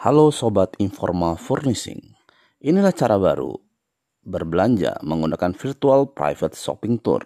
Halo Sobat Informal Furnishing, inilah cara baru berbelanja menggunakan virtual private shopping tour.